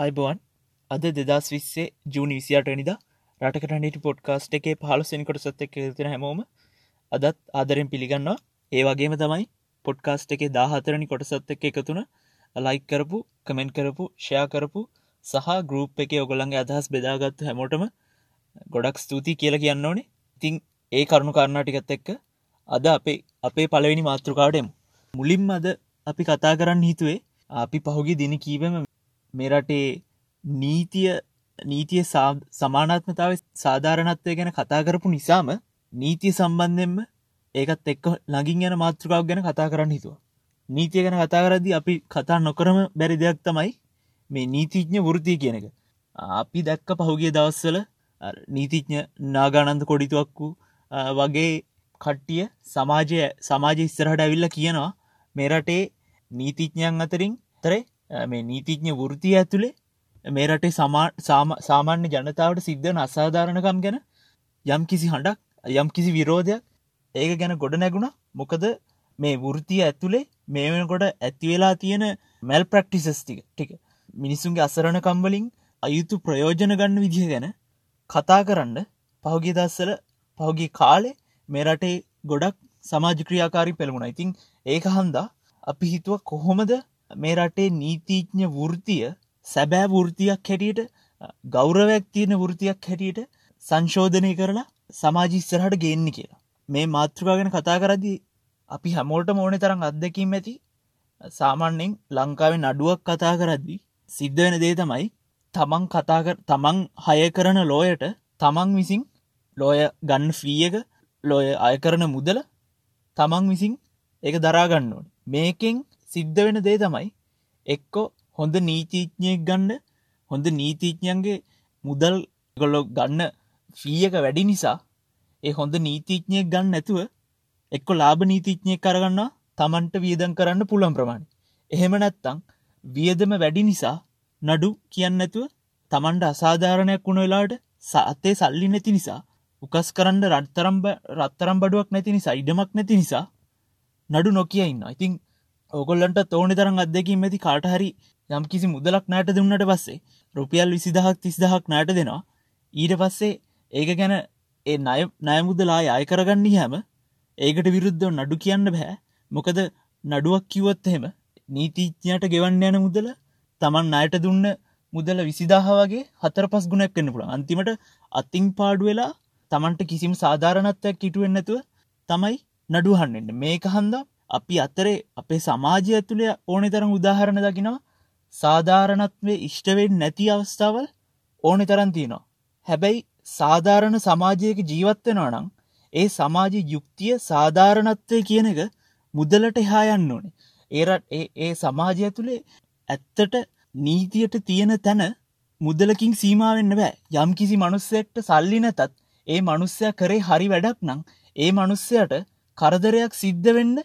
අයිබෝවන් අද දෙදස් විස්සේ ජූනි විසියාටනිද රටකටනිට පොඩ්කාස්ට් එකේ පහලසෙනකොට සත්ත එක තින හැමෝම අදත් ආදරෙන් පිළිගන්නවා. ඒ වගේම තමයි පොඩ්කාස්ට් එකේ දාහතරනි කොටසත් එක් එකතුන ලයික් කරපු කමෙන්ට් කරපු ෂයා කරපු සහ ගරුප් එක ඔගොල්ලන්ගේ අදහස් බෙදාගත්තු හැමෝටම ගොඩක් ස්තුතියි කියල කියන්න ඕනේ. ඉතිං ඒ කරුණු කාරණාටිකත් එක්ක අද අපේ අපේ පලවෙනි මාතෘකාඩෙමු මුලින්ම අද අපි කතා කරන්න හිතුවේ අපි පහුගේ දින කීවම මෙරටේ නීතිය නීතිය සමානත්මතාව සාධාරණත්වය ගැන කතා කරපු නිසාම නීතිය සම්බන්ධෙන්ම ඒකත් එක්ක ලඟින් යන මාතෘකාව ගැන කතා කරන්න හිතුව. නීතිය ගැන කතා කරදදි අපි කතා නොකරම බැරි දෙයක් තමයි මේ නීතිඥ වෘතිය කියන එක. අපි දැක්ක පහුගේ දවස්සල නීතිඥ නාගානන්ද කොඩිතුවක්කු වගේ කට්ටිය සමාජය සමාජ ඉස්සරහට ඇවිල්ල කියනවා මෙරටේ නීතිඥයන් අතරින් තරේ මේ නීතිඥ වෘතිය ඇතුළේ මේ රටේ සාමාන්‍ය ජනතාවට සිද්ධන අසාධාරණකම් ගැන යම් කිසි හඬක් යම් කිසි විරෝධයක් ඒක ගැන ගොඩ නැගුණ. මොකද මේ වෘතිය ඇතුළේ මේ වෙනකොට ඇතිවෙලා තියෙන මැල් ප්‍රක්ටිසස්ටික ටික මිනිසුන්ගේ අසරණ කම්වලින් අයුතු ප්‍රයෝජන ගන්න විදිහ ගැන කතා කරන්න පහුගේ දස්සල පහුගේ කාලේ මේ රටේ ගොඩක් සමාජ ක්‍රියාකාරි පෙළමුණ ඉතින් ඒක හන්දා අපි හිතුව කොහොමද මේ රටේ නීතිීඥ වෘතිය සැබෑ වෘතියක් හැටියට ගෞරවයක් තියෙන වෘතියක් හැටියට සංශෝධනය කරලා සමාජිස්සරහට ගේන්නේ කියලා. මේ මාතෘකාගෙන කතා කරදි අපි හැමෝට මෝන තරම් අත්දැකීම ඇති. සාමාන්‍යෙන් ලංකාවෙන් අඩුවක් කතා කරද්දි සිද්ධ වෙන දේ තමයි තමන් කතාකර තමන් හය කරන ලෝයට තමන් විසින් ලෝය ගන්න ෆීයක ලෝය අය කරන මුදල තමන් විසින් එක දරාගන්න ඕන. මේකෙන් සිද්ධ වෙන දේ තමයි එක්කො හොඳ නීතිීඥයෙක් ගන්න හොඳ නීතිීඥයන්ගේ මුදල් ගොල්ලො ගන්න ෆීයක වැඩි නිසා ඒ හොඳ නීතිීඥයෙක් ගන්න නැතුව එක්කො ලාභ නීතිීඥයෙක් කරගන්න තමන්ට වියදන් කරන්න පුළන් ප්‍රමාණ එහෙම නැත්තං වියදම වැඩි නිසා නඩු කියන්නඇතුව තමන්ට අසාධාරණයක් වුණ වෙලාට සත්තේ සල්ලි නැති නිසා උකස් කරන්න රත්තරම්බ රත්තරම් බඩුවක් නැති නිසා ඉඩමක් නැති නිසා නඩු නොකිය ඉන්න ඉතින් ඔගොල්ලන්ට තෝනි තරම් අදකින් ඇති කාටහරි යම් කිසි මුදලක් නෑට දුන්නට පස්සේ රුපියල් විසිදහක් තිස්දහක් නෑට දෙනවා. ඊට පස්සේ ඒක ගැන ඒ නය නයමුදලා අය කරගන්න හැම ඒකට විරුද්ධ නඩු කියන්න බෑ. මොකද නඩුවක් කිවොත් එහෙම නීතිීඥයට ගෙවන්න යන මුදල තමන් අයට දුන්න මුදල විසිදාහ වගේ හතර පස් ගුණක් කන්න පුළ අන්තිමට අත්තිං පාඩු වෙලා තමන්ට කිසිම සාධාරණත්වයක් කිටුවෙන් නැතුව තමයි නඩුහන්නට මේක හන්දා අපි අතරේ අපේ සමාජය ඇතුළේ ඕනෙ තරම් උදාහරණ දකිනවා සාධාරණත්වේ ඉෂ්ටවෙන් නැති අවස්ථාවල් ඕනෙ තරන් තියෙනවා. හැබැයි සාධාරණ සමාජයක ජීවත්වෙනවා නම් ඒ සමාජ යුක්තිය සාධාරණත්වය කියන එක මුදලට එහා යන්න ඕනේ. ඒරට ඒ සමාජය තුළේ ඇත්තට නීතියට තියෙන තැන මුදලකින් සීමාවෙන්න බෑ යම් කිසි මනුස්සෙක්ට සල්ලි නැතත් ඒ මනුස්සය කරේ හරි වැඩක් නං ඒ මනුස්සයට කරදරයක් සිද්ධ වෙන්න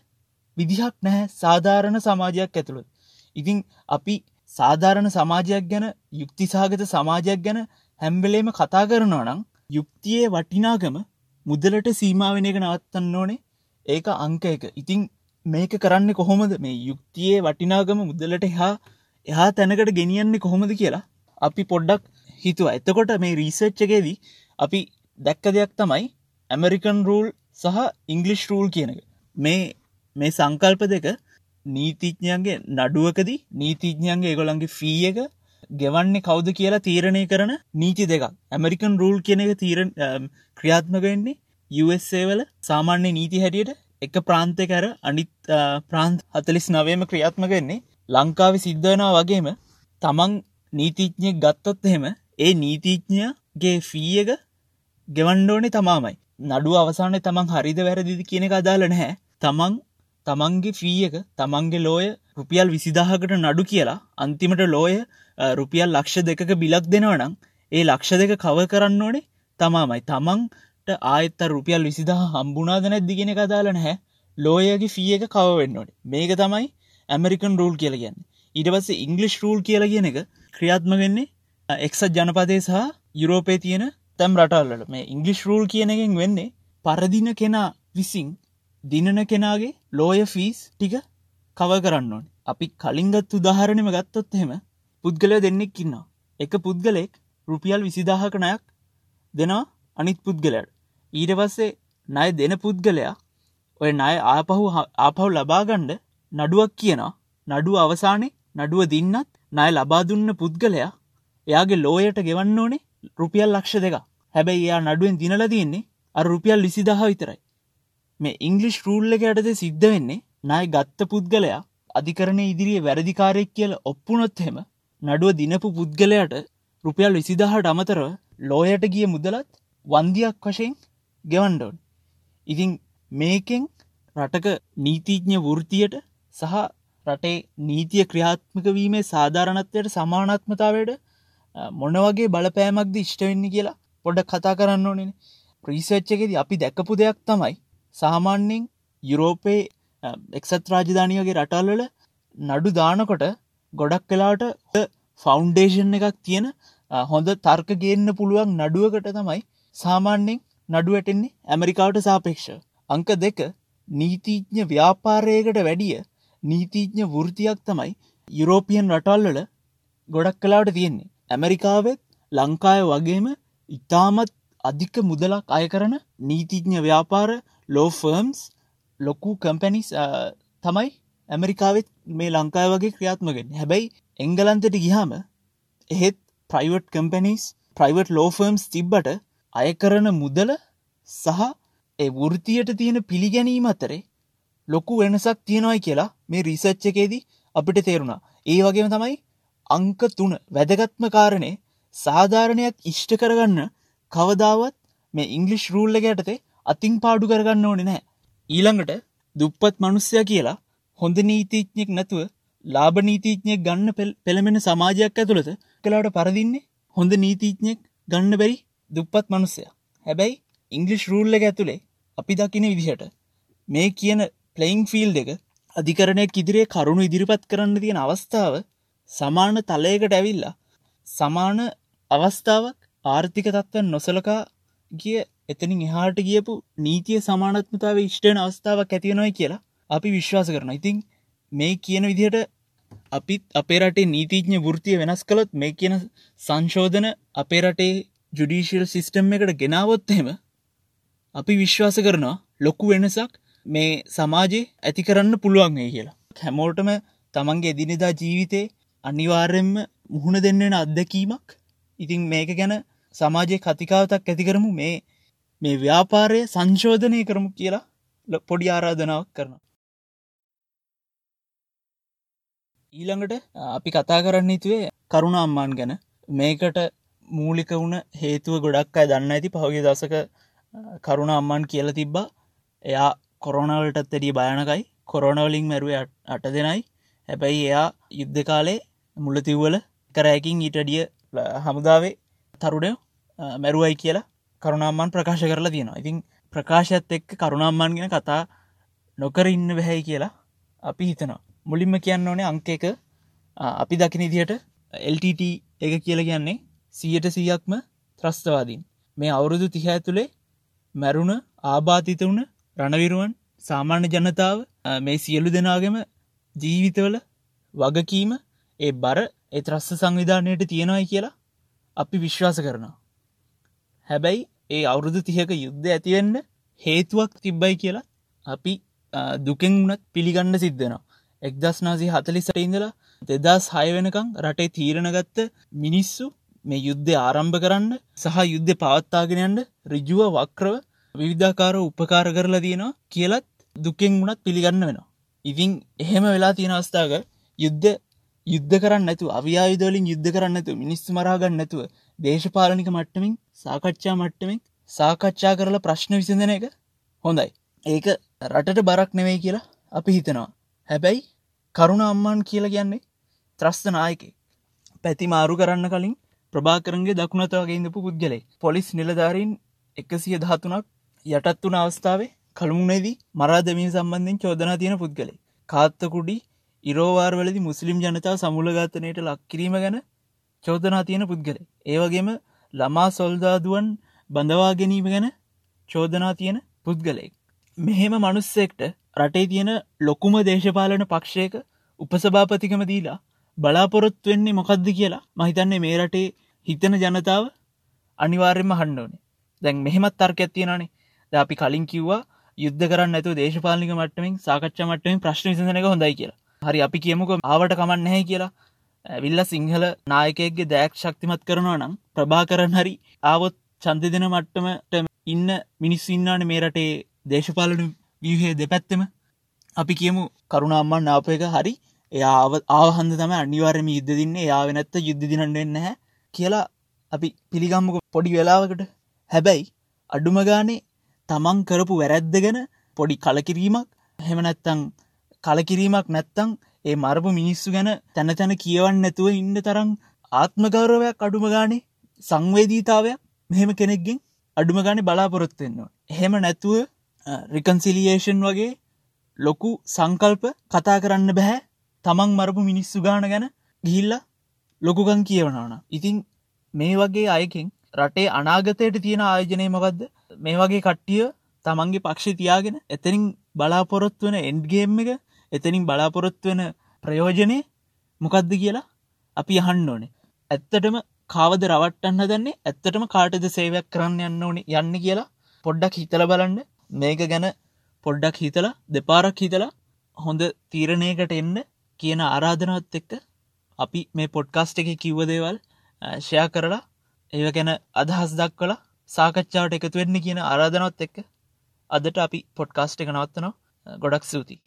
විදිහක් නැහැ සාධාරණ සමාජයක් ඇතුළත්. ඉතිං අපි සාධාරණ සමාජයක් ගැන යුක්තිසාගත සමාජයක් ගැන හැම්බලේම කතා කරනවා නම් යුක්තියේ වටිනාගම මුදලට සීමාවෙන එක නවත්තන්න ඕනේ. ඒක අංක එක. ඉතිං මේක කරන්න කොහොමද? මේ යුක්තියේ වටිනාගම මුදලට හා එහා තැනකට ගෙනියන්නේ කොහොමද කියලා අපි පොඩ්ඩක් හිතුව. එතකොට මේ රීසච්චකේදී අපි දැක්ක දෙයක් තමයි ඇමරිකන් රූල් සහ ඉංගලිෂ් රූල් කියනක මේ මේ සංකල්ප දෙක නීතිඥයන්ගේ නඩුවකදී නීතිඥයන්ගේ ඒගොළන්ගේ ෆී එක ගෙවන්නේ කවුද කියලා තීරණය කරන නීති දෙකක්. ඇමරිකන් රූල් කියන එක තීර ක්‍රියාත්මකවෙන්නේ වල සාමාන්‍ය නීති හැටියට එක ප්‍රාන්තය කර අනිත් ප්‍රාන්ත් හතලිස් නවේම ක්‍රියාත්මක වෙන්නේ ලංකාව සිද්ධවනා වගේම තමන් නීතිඥය ගත්තොත් එහෙම ඒ නීතිඥයගේ ෆී එක ගෙවන්ඩෝනේ තමාමයි. නඩු අවසානය තමන් හරිද වැරදිදි කියන එක අදාල නැහැ. තමන් තමන්ගේ ෆී එක තමන්ගේ ලෝය රුපියල් විසිදාහකට නඩු කියලා අන්තිමට ලෝය රුපියල් ලක්ෂ දෙක බිලක් දෙනවනම් ඒ ලක්ෂ දෙක කව කරන්න ඕනේ තමාමයි. තමන්ට ආයත රුපියල් විසිදහ හම්බුණාද නැද්දිගෙන කදාල නැහැ. ලෝයගේ ෆිය එක කවවෙන්නට මේක තමයි ඇමරිකන් රූල් කියල කියන්න. ඉට පස්සේ ඉංගලිෂ් රූල් කියල කියන එක ක්‍රියාත්මගෙන්නේ එක්සත් ජනපදය සහ යුරෝපේ තියෙන තැම් රටල්ලට මේ ඉංගලිෂ් රූල් කියන එකෙන් වෙන්නේ පරදින කෙනා විසින් දිනන කෙනාගේ ලෝය ෆීස් ටික කව කරන්න ඕන. අපි කලින්ගත් උදාහරණම ගත්තොත් එහෙම පුද්ගලය දෙන්නෙක් ඉන්න එක පුද්ගලෙක් රුපියල් විසිදාහක නයක් දෙනවා අනිත් පුද්ගලයට. ඊට පස්සේ නය දෙන පුද්ගලයා ඔය නය ආපහු ආපහු ලබාගණ්ඩ නඩුවක් කියනවා. නඩුව අවසානය නඩුව දින්නත් නය ලබා දුන්න පුද්ගලයා එයාගේ ලෝයට ගෙවන්න ඕනේ රුපියල් ලක්ෂ දෙක හැබැයි එයා නඩුවෙන් දිනල තියෙන්නේ අ රුපියල් ලිසිදහ විතරයි. මේ ඉංගලිෂ් රූල්ල එක යටද සිද්ධ වෙන්නේ නය ගත්ත පුද්ගලයා අධිකරණ ඉදිරියේ වැරදිකාරයෙක් කියල ඔප්පුනොත් හෙම නඩුව දිනපු පුද්ගලයට රුපියල් විසිදහට අමතරව ලෝයට ගිය මුදලත් වන්දියක් වශයෙන් ගෙවන්ඩෝන් ඉතිං මේකෙන් රටක නීතිීඥ වෘතියට සහ රටේ නීතිය ක්‍රියාත්මක වීමේ සාධාරණත්වයට සමානත්මතාවයට මොන වගේ බලපෑමක්ද ඉෂ්ටවෙන්න කියලා පොඩ කතා කරන්න ඕනෙන. ප්‍රීසච්චකෙද අපි දැක්කපු දෙයක් තමයි සාමාන්‍යෙන් යුරෝපයේ එක්සත් රාජධානියගේ රටල්වල නඩු දානකොට ගොඩක් කලාට ෆෞන්ඩේෂන් එකක් තියෙන හොඳ තර්ක ගේන්න පුළුවන් නඩුවකට තමයි සාමාන්‍යෙන් නඩුවටෙන්නේ ඇමරිකාවට සාපේක්ෂ. අංක දෙක නීතිීඥ ව්‍යාපාරයකට වැඩිය නීතිීඥ වෘතියක් තමයි යුරෝපියන් රටල්වල ගොඩක් කලාට තියෙන්නේ. ඇමරිකාවෙත් ලංකාය වගේම ඉතාමත් අධික මුදලක් අය කරන නීතිීඥ ව්‍යාපාර ලෝෆර්ම්ස් ලොකු කම්පැනිස් තමයි ඇමරිකාවෙත් මේ ලංකාය වගේ ක්‍රියාත්මගෙන් හැබැයි එංගලන්තට ගිහාම එහෙත් ප්‍රයිවට් කම්පැනිස් ප්‍රයිවට් ලෝෆර්ම්ස් තිබ්බට අය කරන මුදල සහ ඒ වෘතියට තියෙන පිළිගැනීම අතරේ ලොකු වෙනසක් තියෙනවයි කියලා මේ රිසච්ච එකේදී අපිට තේරුණා. ඒ වගේම තමයි අංක තුන වැදගත්ම කාරණය සාධාරණයක් ඉෂ්ට කරගන්න කවදාවත් මේ ඉංගලිෂ් රූල්ල යටතේ අතින් පාඩු කරගන්න ඕනෙ නෑ ඊළඟට දුප්පත් මනුස්්‍යය කියලා හොඳ නීතිීඥෙක් නැතුව ලාබ නීතිීඥයක් ගන්න පෙළමෙන සමාජයක් ඇතුළත කලාට පරදින්නේ හොඳ නීතිීඥෙක් ගන්න බැරි දුප්පත් මනුස්සය. හැබැයි ඉංගලිෂ් රූල්ල එක ඇතුළේ අපි දකින විදිහට මේ කියන ප්ලයින් ෆිල් දෙක අධිකරණයක් ඉදිරියේ කරුණු ඉදිරිපත් කරන්න තියෙන අවස්ථාව සමාන තලයකට ඇවිල්ලා සමාන අවස්ථාවක් ආර්ථික තත්ත්වන් නොසලකා ගිය එතනින් එහාට ගියපු නීතිය සමානත්මතාව ඉෂ්ටන අවස්ථාවක් ඇතිවෙනොයි කියලා අපි විශ්වාස කරන ඉතින් මේ කියන විදිහට අපිත් අපේ රටේ නීතිීඥ වෘතිය වෙනස් කළොත් මේ කියන සංශෝධන අපේ රටේ ජුඩීශල් සිිස්ටම් එකට ගෙනාවොත් එහෙම අපි විශ්වාස කරනවා ලොකු වෙනසක් මේ සමාජයේ ඇති කරන්න පුළුවන්ගේ කියලා. හැමෝටම තමන්ගේ එදිනෙදා ජීවිතේ අනිවාර්යෙන්ම මුහුණ දෙන්නන අත්දැකීමක්. ඉතින් මේක ගැන සමාජය කතිකාවතක් ඇති කරමු මේ මේ ව්‍යාපාරය සංශෝධනය කරමු කියලා පොඩි ආරාධනාවක් කරනවා. ඊළඟට අපි කතා කරන්න හිතුවේ කරුණ අම්මාන් ගැන. මේකට මූලික වුණ හේතුව ගොඩක් අය දන්න ඇති පහුගේ දසක කරුණ අම්මන් කියල තිබ්බා. එයා කොරෝනවලටත් එඩිය භයනකයි. කොරෝනවලින් මැරුව අට දෙනයි. හැබැයි එයා යුද්ධ කාලේ මුලතිව්වල කරෑකින් ඊටඩිය හමුදාවේ තරුණය මැරුවයි කියලා කරුණාම්මන් ප්‍රකාශ කරලා තියෙනවා. ඉතින් ප්‍රකාශත් එක්ක කරුණාම්මන් ගෙන කතා නොකර ඉන්න බැහැයි කියලා අපි හිතනවා. මුලින්ම කියන්න ඕනේ අංක එක. අපි දකින ඉදිහට LTT එක කියල කියන්නේ සියට සීයක්ම ත්‍රස්තවාදීන්. මේ අවුරුදු තිහ ඇතුළේ මැරුණ ආබාධිත වුණ රණවිරුවන් සාමාන්‍ය ජනතාව මේ සියලු දෙනාගෙම ජීවිතවල වගකීම ඒ බර ඒ ත්‍රස්ස සංවිධානයට තියෙනවයි කියලා අපි විශ්වාස කරනවා. හැබැයි ඒ අවුරුදු තිහක යුද්ධ ඇතිවෙන්න හේතුවක් තිබ්බයි කියලා අපි දුකෙන් වුණත් පිළිගන්න සිද්ධනවා. එක්දස් නාසි හතලිසට ඉඳලා දෙදස් හය වෙනකං රටේ තීරණගත්ත මිනිස්සු මේ යුද්ධ ආරම්භ කරන්න සහ යුද්ධ පවත්තාගෙනයන්ට රිජුව වක්‍රව විවිධාකාර උපකාර කරලා තියෙනවා කියලත් දුකෙන් වුණත් පිළිගන්න වෙනවා. ඉතින් එහෙම වෙලා තියෙන අවස්ථාව යුද්ධ යුද්ධ කරන්න නැතු අවියායුදවලින් යුද්ධ කරන්න ඇතු මිනිස්සු මරාගන්න නැතුව දේශපාලනික මට්ටමින් සාකච්ඡා මට්ටමින් සාකච්ඡා කරලා ප්‍රශ්න විසඳන එක හොඳයි. ඒක රටට බරක් නෙවෙයි කියලා අපි හිතනවා. හැබැයි කරුණ අම්මාන් කියලා කියන්නේ ත්‍රස්ත නායකේ පැති මාරු කරන්න කලින් ප්‍රභාකරන්ගේ දකුණත වගේ ඉඳපු පුද්ගලේ පොලිස් නිලධාරීන් එකසිය දහතුනක් යටත් වුන අවස්ථාවේ කළුමුණේදී මරාදමී සම්බන්ධෙන් චෝදනා තියෙන පුද්ගලේ කාත්තකුඩි ඉරෝවාර්වලදි මුස්ලිම් ජනතාව සමුලගාතනයට ලක්කිරීම ගැන චෝදනා තියෙන පුද්ගලේ ඒවගේම ළමා සොල්දාදුවන් බඳවා ගැනීම ගැන චෝදනා තියෙන පුද්ගලෙක් මෙහෙම මනුස්සෙක්ට රටේ තියෙන ලොකුම දේශපාලන පක්ෂයක උපසභාපතිකම දීලා බලාපොරොත් වෙන්නේ මොකක්ද කියලා මහිතන්නේ මේ රටේ හිතන ජනතාව අනිවාර්යම හණ්ඩෝනේ දැන් මෙහෙමත් තර්කයක් තියෙනනේ ද අපි කලින් කිව්වා යුද්ධ කරන්න ඇතු දේශපාලික මට්ටමින් සාකච්ඡ මට්ටමින් ප්‍රශ්න විසඳනක හොඳයි කියලා. හරි අපි කියමුක ආවට කමන්න නැහැ කියලා. විල්ල සිංහල නායකයක්ගේ දෑක් ශක්තිමත් කරනවා නම් ප්‍රභා කරන හරි ආවොත් චන්ද දෙන මට්ටමට ඉන්න මිනිස් ඉන්නාන මේ රටේ දේශපාලන ව්‍යහේ දෙපැත්තම. අපි කියමු කරුණාම්මන් නාප එක හරි. එයාව ආහන්ද තම අනිවාර්යම යුද්ධ දින්න. යාව නැත්ත යුද්ධ දිනන්න හැ කියලා අපි පිළිගම්මක පොඩි වෙලාවකට. හැබැයි අඩුම ගානේ තමන් කරපු වැරැද්ද ගැන පොඩි කලකිරීමක්. හෙමනැත්තං කලකිරීමක් නැත්තං ඒ මරපු මිනිස්සු ගැන තැන තැන කියවන්න නැතුව ඉන්න තරම් ආත්මගෞරවයක් අඩුම ගානේ සංවේදීතාවයක් මෙහෙම කෙනෙක්ගෙන් අඩුම ගාන බලාපොරොත්වෙන්නවා. එහෙම නැතුව රිකන්සිලියේෂන් වගේ ලොකු සංකල්ප කතා කරන්න බැහැ තමන් මරපු මිනිස්සු ගාන ගැන ගිහිල්ල ලොකුගන් කියවනවන. ඉතින් මේ වගේ අයකින් රටේ අනාගතයට තියෙන ආයජනය මොකක්ද මේ වගේ කට්ටිය තමන්ගේ පක්ෂ තියාගෙන එතනින් බලාපොරොත්තු වෙන එන්ඩ්ගේම් එක එතනින් බලාපොරොත්තු වෙන ප්‍රයෝජනය මොකක්ද කියලා අපි අහන්න ඕනේ. ඇත්තටම කාවද රවට්ටන්න දන්නේ ඇත්තටම කාටද සේවයක් කරන්න යන්න ඕනි යන්න කියලා පොඩ්ඩක් හිතල බලන්න. මේක ගැන පොඩ්ඩක් හිතලා දෙපාරක් හිතලා හොඳ තීරණයකට එන්න කියන ආරාධනවත් එක්ක අපි මේ පොඩ්කාස්ට එක කිව්වදේවල් ෂයා කරලා ඒව ගැන අදහස් දක් කලා සාකච්ඡාවට එකතු වෙන්න කියන ආරාධනවත් එක්ක අදට අපි පොඩ්කාස්ට එක නවත්තනවා. ගොඩක් සූතියි